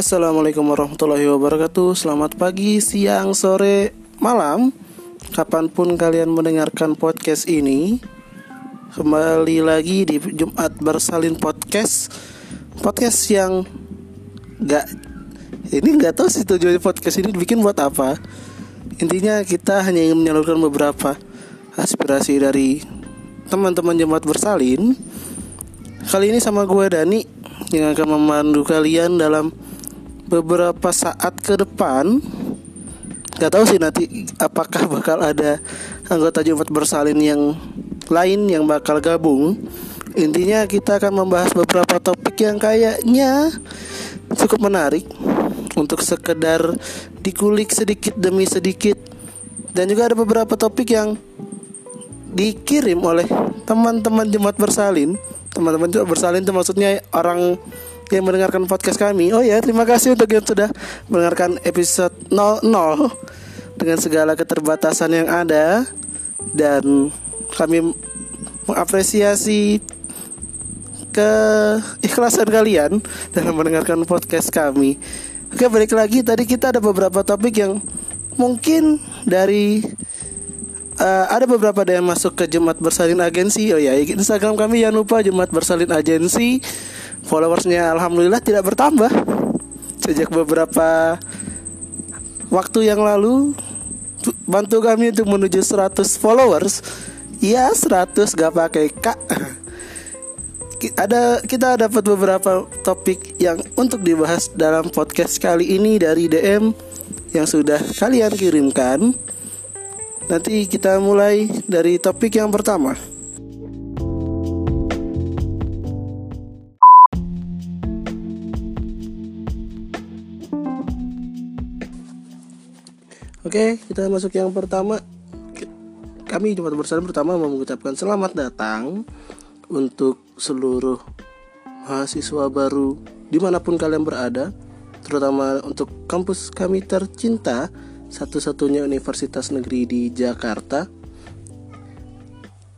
Assalamualaikum warahmatullahi wabarakatuh. Selamat pagi, siang, sore, malam. Kapan pun kalian mendengarkan podcast ini Kembali lagi di Jumat Bersalin Podcast. Podcast yang Gak Ini gak tahu sih tujuan podcast ini bikin buat apa. Intinya kita hanya ingin menyalurkan beberapa Aspirasi dari teman-teman Jumat Bersalin. Kali ini sama gue Dani Yang akan memandu kalian dalam beberapa saat ke depan nggak tahu sih nanti apakah bakal ada anggota Jumat bersalin yang lain yang bakal gabung. Intinya kita akan membahas beberapa topik yang kayaknya cukup menarik untuk sekedar dikulik sedikit demi sedikit. Dan juga ada beberapa topik yang dikirim oleh teman-teman jemaat bersalin. Teman-teman jemaat bersalin itu maksudnya orang yang mendengarkan podcast kami. Oh ya, terima kasih untuk yang sudah mendengarkan episode 00 dengan segala keterbatasan yang ada dan kami mengapresiasi keikhlasan kalian dalam mendengarkan podcast kami. Oke, balik lagi tadi kita ada beberapa topik yang mungkin dari uh, ada beberapa yang masuk ke Jumat Bersalin Agensi. Oh ya, Instagram kami jangan lupa Jumat Bersalin Agensi followersnya alhamdulillah tidak bertambah sejak beberapa waktu yang lalu bantu kami untuk menuju 100 followers ya 100 gak pakai kak ada kita dapat beberapa topik yang untuk dibahas dalam podcast kali ini dari DM yang sudah kalian kirimkan. Nanti kita mulai dari topik yang pertama. Oke, kita masuk yang pertama. Kami Jumat Bersama pertama mengucapkan selamat datang untuk seluruh mahasiswa baru di mana pun kalian berada, terutama untuk kampus kami tercinta, satu-satunya universitas negeri di Jakarta.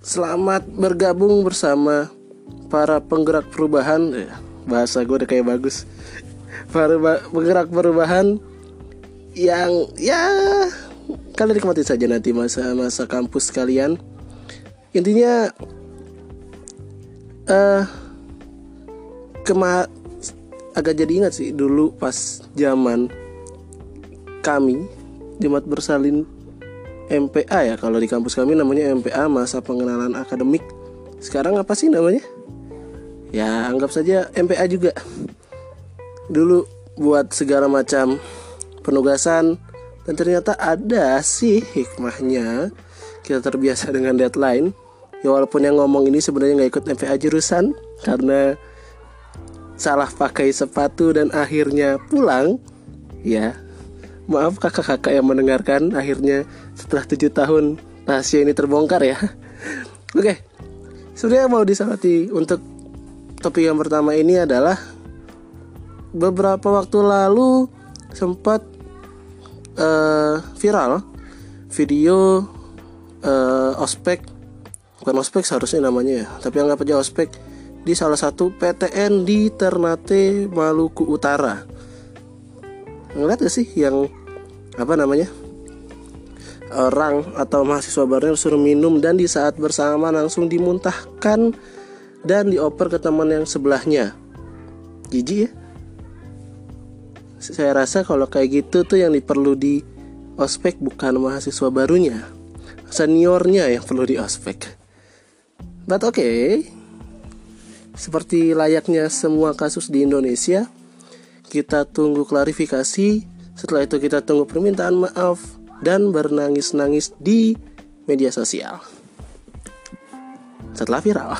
Selamat bergabung bersama para penggerak perubahan. Eh, bahasa gue udah kayak bagus. Para penggerak perubahan yang ya kalian nikmati saja nanti masa-masa kampus kalian. Intinya eh uh, kema agak jadi ingat sih dulu pas zaman kami Jumat bersalin MPA ya. Kalau di kampus kami namanya MPA masa pengenalan akademik. Sekarang apa sih namanya? Ya anggap saja MPA juga. Dulu buat segala macam penugasan. Dan ternyata ada sih hikmahnya. Kita terbiasa dengan deadline. Ya walaupun yang ngomong ini sebenarnya nggak ikut MPA jurusan karena salah pakai sepatu dan akhirnya pulang ya. Maaf kakak-kakak yang mendengarkan akhirnya setelah tujuh tahun rahasia ini terbongkar ya. Oke sebenarnya mau disoroti untuk topik yang pertama ini adalah beberapa waktu lalu sempat uh, viral. Video uh, ospek. Bukan ospek seharusnya namanya ya. Tapi anggap aja ospek di salah satu PTN di Ternate Maluku Utara. Ngeliat gak sih yang apa namanya orang atau mahasiswa baru yang suruh minum dan di saat bersama langsung dimuntahkan dan dioper ke teman yang sebelahnya? Jijik ya saya rasa kalau kayak gitu tuh yang diperlu di ospek bukan mahasiswa barunya seniornya yang perlu di ospek but oke okay. seperti layaknya semua kasus di Indonesia kita tunggu klarifikasi setelah itu kita tunggu permintaan maaf dan bernangis-nangis di media sosial setelah viral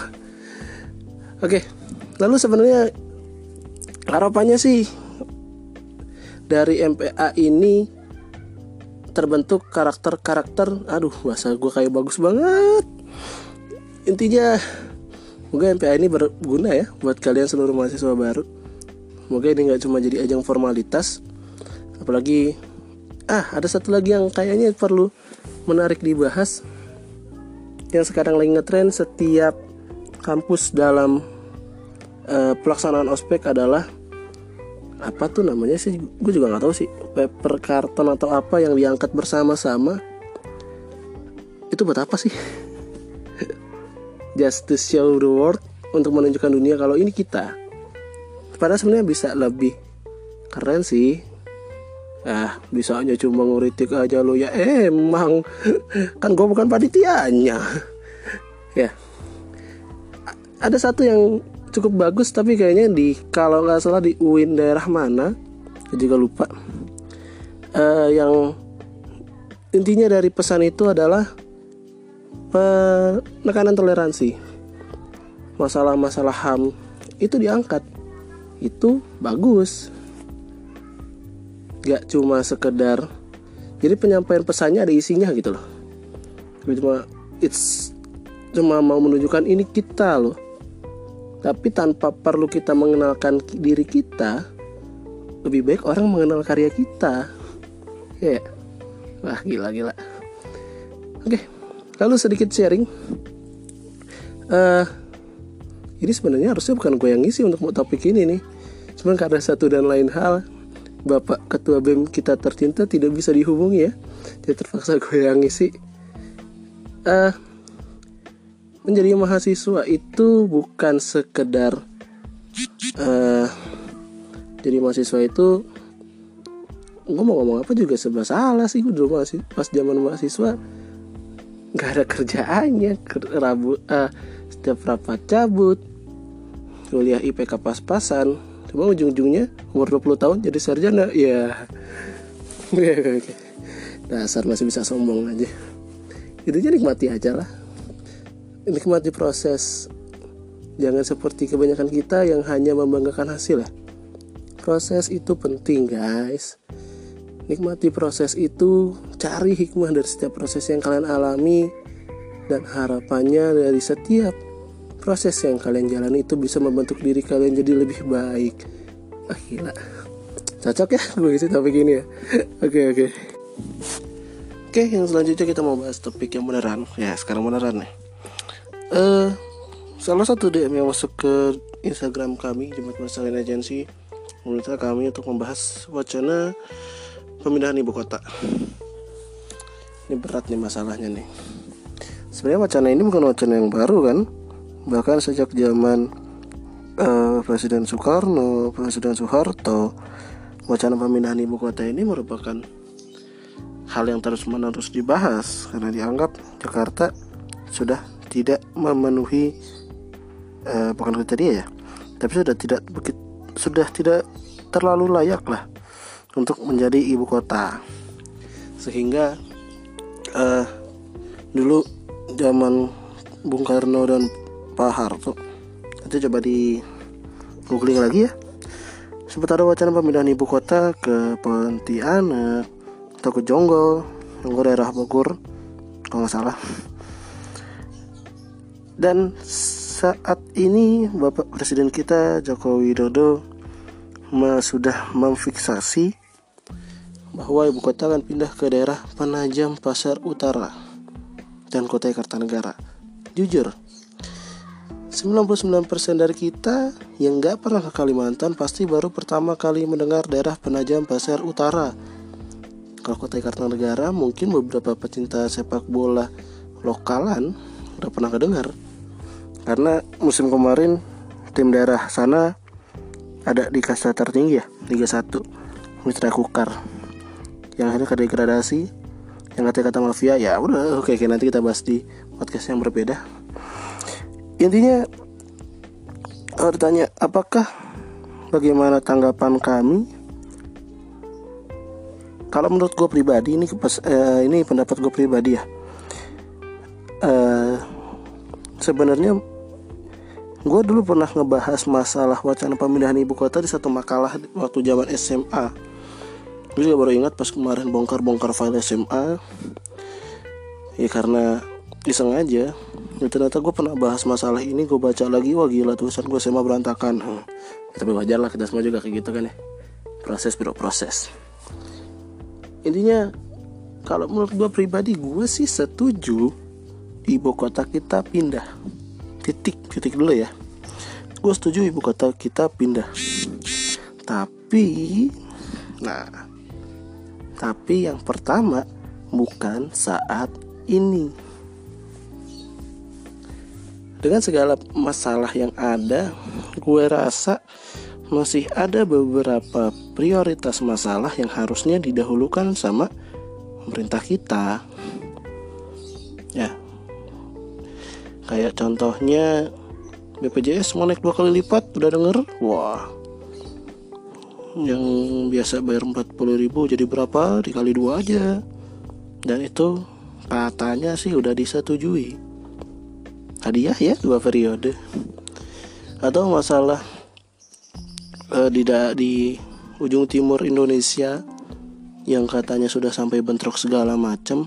oke okay. lalu sebenarnya harapannya sih dari MPA ini terbentuk karakter-karakter aduh bahasa gue kayak bagus banget. Intinya semoga MPA ini berguna ya buat kalian seluruh mahasiswa baru. Semoga ini nggak cuma jadi ajang formalitas apalagi ah ada satu lagi yang kayaknya perlu menarik dibahas yang sekarang lagi ngetren setiap kampus dalam uh, pelaksanaan ospek adalah apa tuh namanya sih? Gue juga nggak tahu sih. Paper karton atau apa yang diangkat bersama-sama. Itu buat apa sih? Just to show the world untuk menunjukkan dunia kalau ini kita. Padahal sebenarnya bisa lebih keren sih. Ah bisanya cuma nguritik aja lo ya emang. Kan gue bukan panitianya. Ya. Ada satu yang cukup bagus tapi kayaknya di kalau nggak salah di UIN daerah mana juga lupa. Uh, yang intinya dari pesan itu adalah penekanan toleransi. Masalah-masalah ham itu diangkat. Itu bagus. Gak cuma sekedar jadi penyampaian pesannya ada isinya gitu loh. Cuma it's cuma mau menunjukkan ini kita loh tapi tanpa perlu kita mengenalkan diri kita, lebih baik orang mengenal karya kita. Ya, yeah. wah gila gila. Oke, okay. lalu sedikit sharing. Uh, ini sebenarnya harusnya bukan gue yang ngisi untuk topik ini nih. Cuman karena satu dan lain hal, Bapak Ketua BEM kita tercinta tidak bisa dihubungi ya. Jadi terpaksa gue yang ngisi. Uh, menjadi mahasiswa itu bukan sekedar uh, jadi mahasiswa itu gue mau ngomong apa juga sebab salah sih gue dulu masih pas zaman mahasiswa nggak ada kerjaannya rabu uh, setiap rapat cabut kuliah IPK pas-pasan cuma ujung-ujungnya umur 20 tahun jadi sarjana ya. Dasar masih bisa sombong aja. Itu jadi nikmati aja lah nikmati proses. Jangan seperti kebanyakan kita yang hanya membanggakan hasil ya. Proses itu penting guys. Nikmati proses itu cari hikmah dari setiap proses yang kalian alami dan harapannya dari setiap proses yang kalian jalani itu bisa membentuk diri kalian jadi lebih baik. Ah cocok ya gue isi topik ini ya? Oke oke. Oke yang selanjutnya kita mau bahas topik yang beneran. Ya sekarang beneran nih uh, salah satu DM yang masuk ke Instagram kami Jumat Masalin Agency meminta kami untuk membahas wacana pemindahan ibu kota. Ini berat nih masalahnya nih. Sebenarnya wacana ini bukan wacana yang baru kan, bahkan sejak zaman uh, Presiden Soekarno, Presiden Soeharto, wacana pemindahan ibu kota ini merupakan hal yang terus menerus dibahas karena dianggap Jakarta sudah tidak memenuhi uh, bukan kriteria ya tapi sudah tidak sudah tidak terlalu layak lah untuk menjadi ibu kota. Sehingga uh, dulu zaman Bung Karno dan Pak Harto itu coba di googling lagi ya. Sempat ada wacana pemindahan ibu kota ke Pontianak atau ke Jonggol Jonggol daerah Bogor kalau nggak salah dan saat ini Bapak Presiden kita Joko Widodo sudah memfiksasi bahwa ibu kota akan pindah ke daerah Penajam Pasar Utara dan kota Kartanegara. Jujur, 99% dari kita yang gak pernah ke Kalimantan pasti baru pertama kali mendengar daerah Penajam Pasar Utara. Kalau kota Kartanegara mungkin beberapa pecinta sepak bola lokalan udah pernah kedengar. Karena musim kemarin tim daerah sana ada di kasta tertinggi ya Liga 1 Mitra Kukar. Yang akhirnya ke degradasi yang kata kata mafia ya udah oke, oke nanti kita bahas di podcast yang berbeda. Intinya kalau ditanya apakah bagaimana tanggapan kami? Kalau menurut gue pribadi ini uh, ini pendapat gue pribadi ya. Uh, sebenarnya gue dulu pernah ngebahas masalah wacana pemindahan ibu kota di satu makalah waktu zaman SMA gue juga baru ingat pas kemarin bongkar-bongkar file SMA ya karena iseng aja ya ternyata gue pernah bahas masalah ini gue baca lagi wah gila tulisan gue SMA berantakan. Hmm. tapi wajar lah kita semua juga kayak gitu kan ya. Proses biro proses. Intinya kalau menurut gue pribadi gue sih setuju ibu kota kita pindah. Titik titik dulu ya. Gue setuju ibu kota kita pindah. Tapi Nah Tapi yang pertama Bukan saat ini. Dengan segala masalah yang ada Gue rasa masih ada beberapa prioritas masalah yang harusnya didahulukan sama pemerintah kita. Kayak contohnya BPJS mau naik dua kali lipat, udah denger? Wah, yang biasa bayar 40 ribu jadi berapa? Dikali dua aja. Dan itu katanya sih udah disetujui. Hadiah ya dua periode. Atau masalah uh, di di ujung timur Indonesia yang katanya sudah sampai bentrok segala macam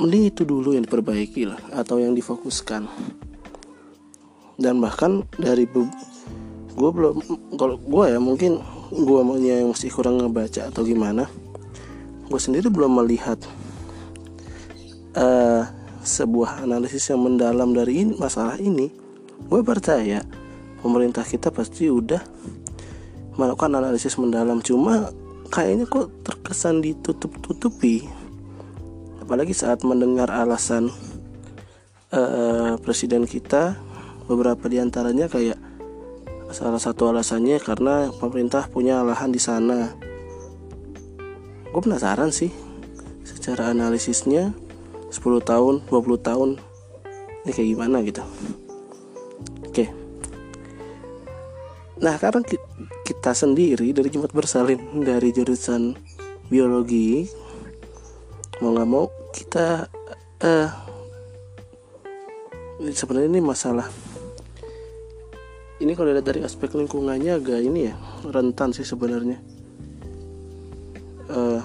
mending itu dulu yang diperbaiki lah atau yang difokuskan. Dan bahkan dari gue belum kalau gue ya mungkin gue maunya yang masih kurang ngebaca atau gimana gue sendiri belum melihat uh, sebuah analisis yang mendalam dari ini, masalah ini. Gue percaya pemerintah kita pasti udah melakukan analisis mendalam. Cuma kayaknya kok terkesan ditutup-tutupi apalagi saat mendengar alasan uh, presiden kita beberapa di antaranya kayak salah satu alasannya karena pemerintah punya lahan di sana gue penasaran sih secara analisisnya 10 tahun 20 tahun ini kayak gimana gitu Oke. Nah, karena kita sendiri dari Jumat Bersalin dari jurusan biologi mau nggak mau kita uh, sebenarnya ini masalah. Ini kalau lihat dari aspek lingkungannya agak ini ya rentan sih sebenarnya. Uh,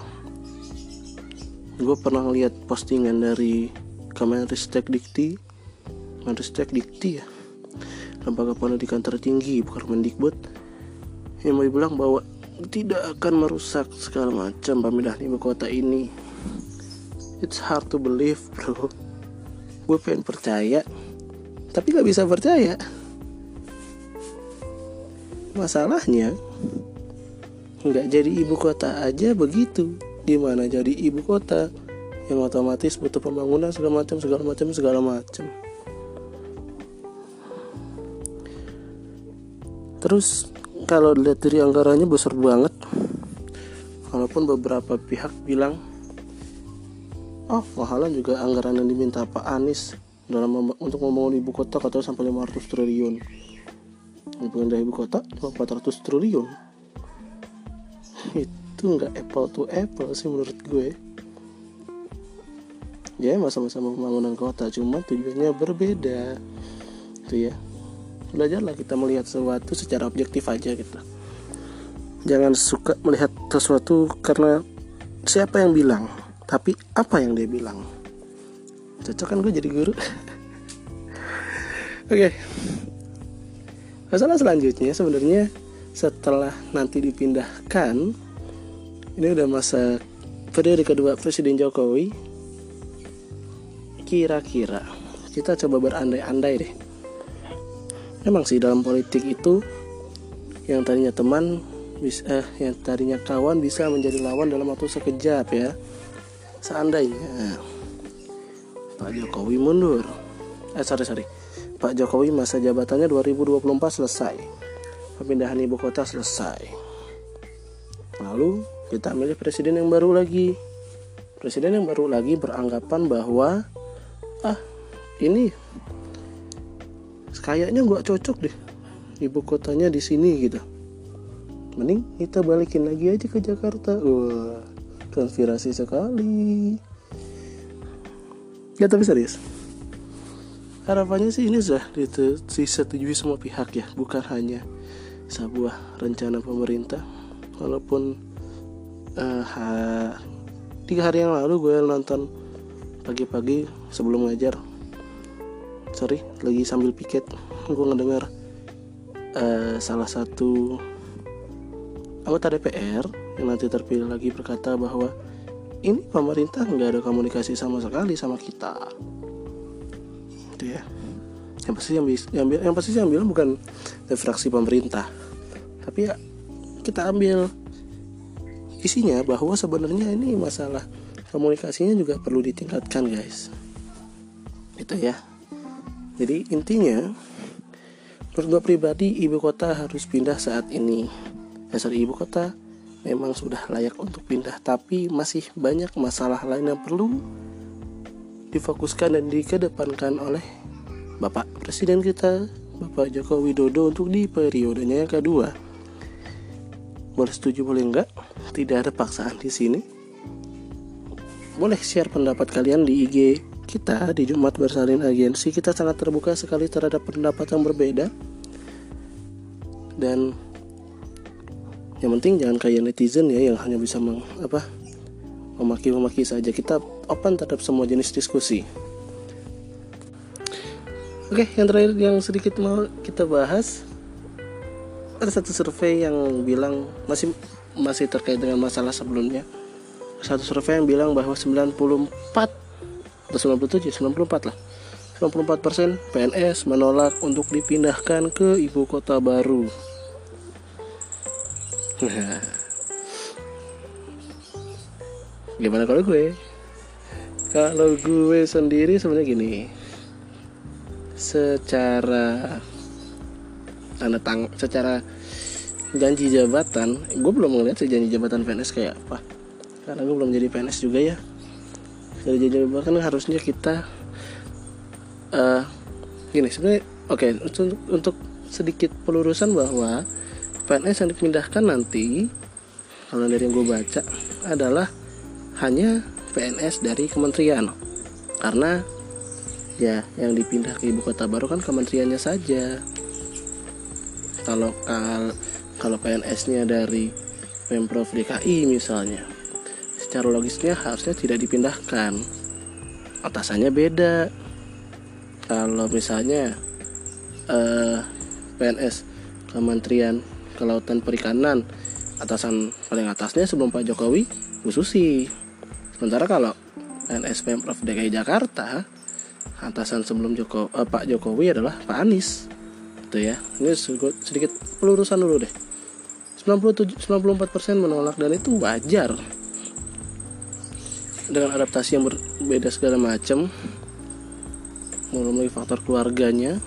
gue pernah lihat postingan dari Kemenristek Dikti. Kemenristek Dikti ya? Lembaga pendidikan tertinggi bukan Mendikbud. Yang mau bilang bahwa tidak akan merusak segala macam pemindahan ibu kota ini it's hard to believe bro. Gue pengen percaya tapi gak bisa percaya. Masalahnya nggak jadi ibu kota aja begitu. Gimana jadi ibu kota? Yang otomatis butuh pembangunan segala macam segala macam segala macam. Terus kalau dilihat dari anggarannya besar banget. Walaupun beberapa pihak bilang oh mahalan juga anggaran yang diminta Pak Anies dalam untuk membangun ibu kota katanya sampai 500 triliun. Pindah ibu kota cuma 400 triliun. Itu nggak apple to apple sih menurut gue. Ya masa-masa pembangunan kota cuma tujuannya berbeda. Itu ya. Belajarlah kita melihat sesuatu secara objektif aja gitu. Jangan suka melihat sesuatu karena siapa yang bilang tapi apa yang dia bilang cocok kan gue jadi guru oke okay. masalah selanjutnya sebenarnya setelah nanti dipindahkan ini udah masa periode kedua Presiden Jokowi kira-kira kita coba berandai-andai deh Emang sih dalam politik itu yang tadinya teman bisa eh, yang tadinya kawan bisa menjadi lawan dalam waktu sekejap ya. Seandainya Pak Jokowi mundur. Eh sorry sorry. Pak Jokowi masa jabatannya 2024 selesai. Pemindahan ibu kota selesai. Lalu kita milih presiden yang baru lagi. Presiden yang baru lagi beranggapan bahwa ah ini kayaknya gak cocok deh ibu kotanya di sini gitu mending kita balikin lagi aja ke Jakarta wah konspirasi sekali. Ya tapi serius. Harapannya sih ini sudah disetujui semua pihak ya. Bukan hanya sebuah rencana pemerintah. Walaupun uh, ha, tiga hari yang lalu gue nonton pagi-pagi sebelum ngajar. Sorry lagi sambil piket. Gue ngedengar uh, salah satu anggota DPR yang nanti terpilih lagi berkata bahwa ini pemerintah nggak ada komunikasi sama sekali sama kita. Itu ya. Yang pasti yang, yang, yang pasti yang bilang bukan dari fraksi pemerintah. Tapi ya kita ambil isinya bahwa sebenarnya ini masalah komunikasinya juga perlu ditingkatkan guys. Itu ya. Jadi intinya menurut gue pribadi ibu kota harus pindah saat ini. Dasar ibu kota memang sudah layak untuk pindah tapi masih banyak masalah lain yang perlu difokuskan dan dikedepankan oleh Bapak Presiden kita Bapak Joko Widodo untuk di periodenya yang kedua. Boleh setuju boleh enggak? Tidak ada paksaan di sini. Boleh share pendapat kalian di IG kita di Jumat Bersalin Agensi. Kita sangat terbuka sekali terhadap pendapat yang berbeda. Dan yang penting jangan kayak netizen ya yang hanya bisa meng, apa memaki-memaki saja. Kita open terhadap semua jenis diskusi. Oke yang terakhir yang sedikit mau kita bahas ada satu survei yang bilang masih masih terkait dengan masalah sebelumnya. Satu survei yang bilang bahwa 94 atau 97 94 lah. 94 persen PNS menolak untuk dipindahkan ke ibu kota baru gimana kalau gue? Kalau gue sendiri sebenarnya gini. Secara tanda tang secara janji jabatan gue belum ngeliat sih janji jabatan PNS kayak apa. Karena gue belum jadi PNS juga ya. Dari janji jabatan kan harusnya kita uh, gini sebenarnya oke okay, untuk, untuk sedikit pelurusan bahwa PNS yang dipindahkan nanti kalau dari yang gue baca adalah hanya PNS dari kementerian. Karena ya yang dipindah ke ibu kota baru kan kementeriannya saja. Kalau kal kalau PNS-nya dari pemprov DKI misalnya secara logisnya harusnya tidak dipindahkan. Atasannya beda. Kalau misalnya eh, PNS Kementerian kelautan perikanan atasan paling atasnya sebelum Pak Jokowi Bu Susi. Sementara kalau NS Pemprov DKI Jakarta atasan sebelum Joko, eh, Pak Jokowi adalah Pak Anies. Itu ya. Ini sedikit pelurusan dulu deh. 97 94% menolak dan itu wajar. Dengan adaptasi yang berbeda segala macam mulai faktor keluarganya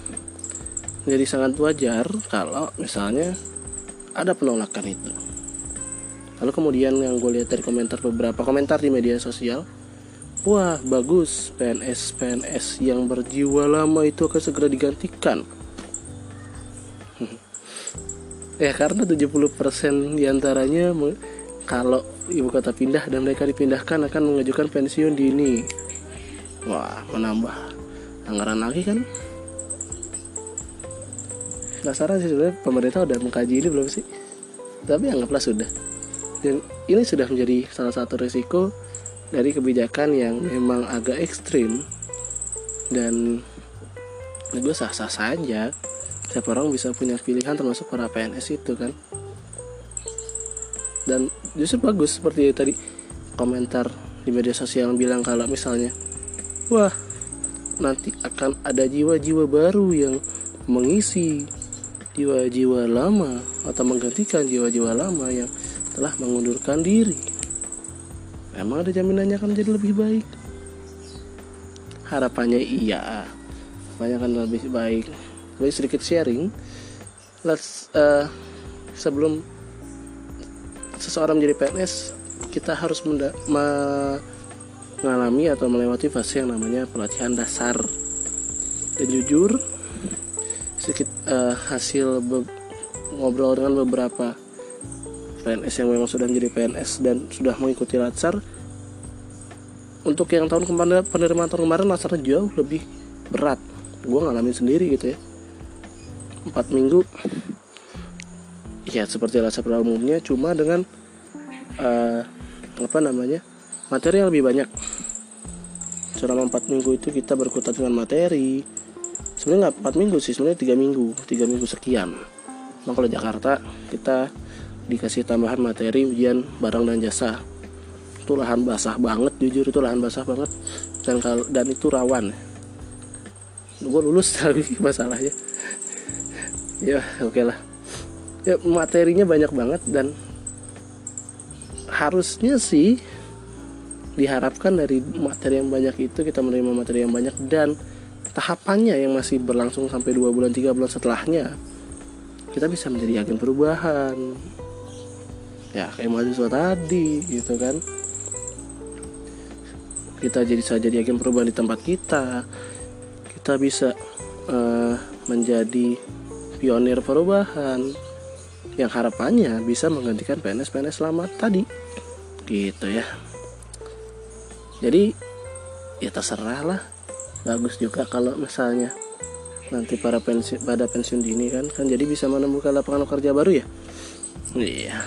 jadi sangat wajar kalau misalnya ada penolakan itu. Lalu kemudian yang gue lihat dari komentar beberapa komentar di media sosial wah bagus PNS PNS yang berjiwa lama itu akan segera digantikan. Ya karena 70% di antaranya kalau ibu kota pindah dan mereka dipindahkan akan mengajukan pensiun dini. Wah menambah anggaran lagi kan nggak sih sebenarnya. Pemerintah udah mengkaji ini belum sih? Tapi anggaplah sudah. Dan ini sudah menjadi salah satu risiko dari kebijakan yang memang agak ekstrim. Dan gue sah-sah saja. Setiap orang bisa punya pilihan termasuk para PNS itu kan. Dan justru bagus seperti tadi komentar di media sosial yang bilang kalau misalnya wah nanti akan ada jiwa-jiwa baru yang mengisi jiwa-jiwa lama atau menggantikan jiwa-jiwa lama yang telah mengundurkan diri. Memang ada jaminannya akan menjadi lebih baik. Harapannya iya, harapannya akan lebih baik. Tapi sedikit sharing, let's uh, sebelum seseorang menjadi PNS, kita harus mengalami atau melewati fase yang namanya pelatihan dasar. Dan jujur, sedikit uh, hasil ngobrol dengan beberapa PNS yang memang sudah menjadi PNS dan sudah mengikuti latsar. Untuk yang tahun kemarin penerimaan tahun kemarin latsarnya jauh lebih berat. Gue ngalamin sendiri gitu ya. Empat minggu. Ya seperti latsar pada umumnya cuma dengan uh, apa namanya materi yang lebih banyak. Selama empat minggu itu kita berkutat dengan materi sebenarnya nggak 4 minggu sih sebenarnya tiga minggu tiga minggu sekian. Nah kalau Jakarta kita dikasih tambahan materi ujian barang dan jasa. Itu lahan basah banget jujur itu lahan basah banget. Dan kalau dan itu rawan. Gue lulus tapi masalahnya. Ya oke okay lah. Ya materinya banyak banget dan harusnya sih diharapkan dari materi yang banyak itu kita menerima materi yang banyak dan tahapannya yang masih berlangsung sampai dua bulan tiga bulan setelahnya kita bisa menjadi agen perubahan. Ya kayak mahasiswa tadi gitu kan. Kita jadi saja jadi agen perubahan di tempat kita. Kita bisa uh, menjadi pionir perubahan yang harapannya bisa menggantikan PNS-PNS lama tadi. Gitu ya. Jadi ya terserah lah bagus juga kalau misalnya nanti para pensiun pada pensiun dini kan kan jadi bisa menemukan lapangan kerja baru ya iya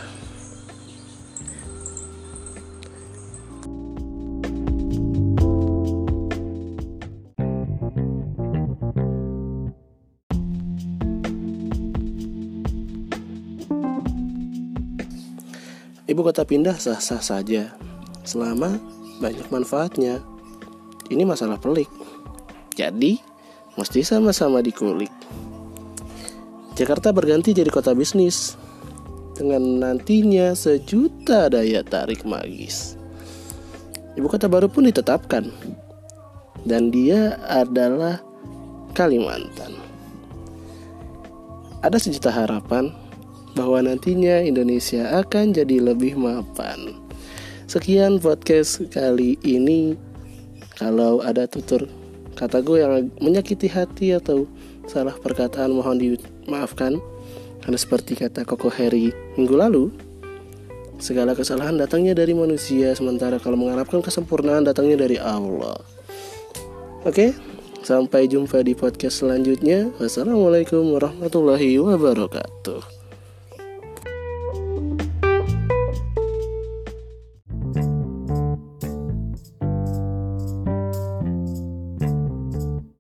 Ibu kota pindah sah-sah saja selama banyak manfaatnya. Ini masalah pelik. Jadi, mesti sama-sama dikulik. Jakarta berganti jadi kota bisnis dengan nantinya sejuta daya tarik magis. Ibu kota baru pun ditetapkan dan dia adalah Kalimantan. Ada sejuta harapan bahwa nantinya Indonesia akan jadi lebih mapan. Sekian podcast kali ini. Kalau ada tutur kata gue yang menyakiti hati atau salah perkataan mohon dimaafkan. Karena seperti kata Koko Harry minggu lalu, segala kesalahan datangnya dari manusia, sementara kalau mengharapkan kesempurnaan datangnya dari Allah. Oke, sampai jumpa di podcast selanjutnya. Wassalamualaikum warahmatullahi wabarakatuh.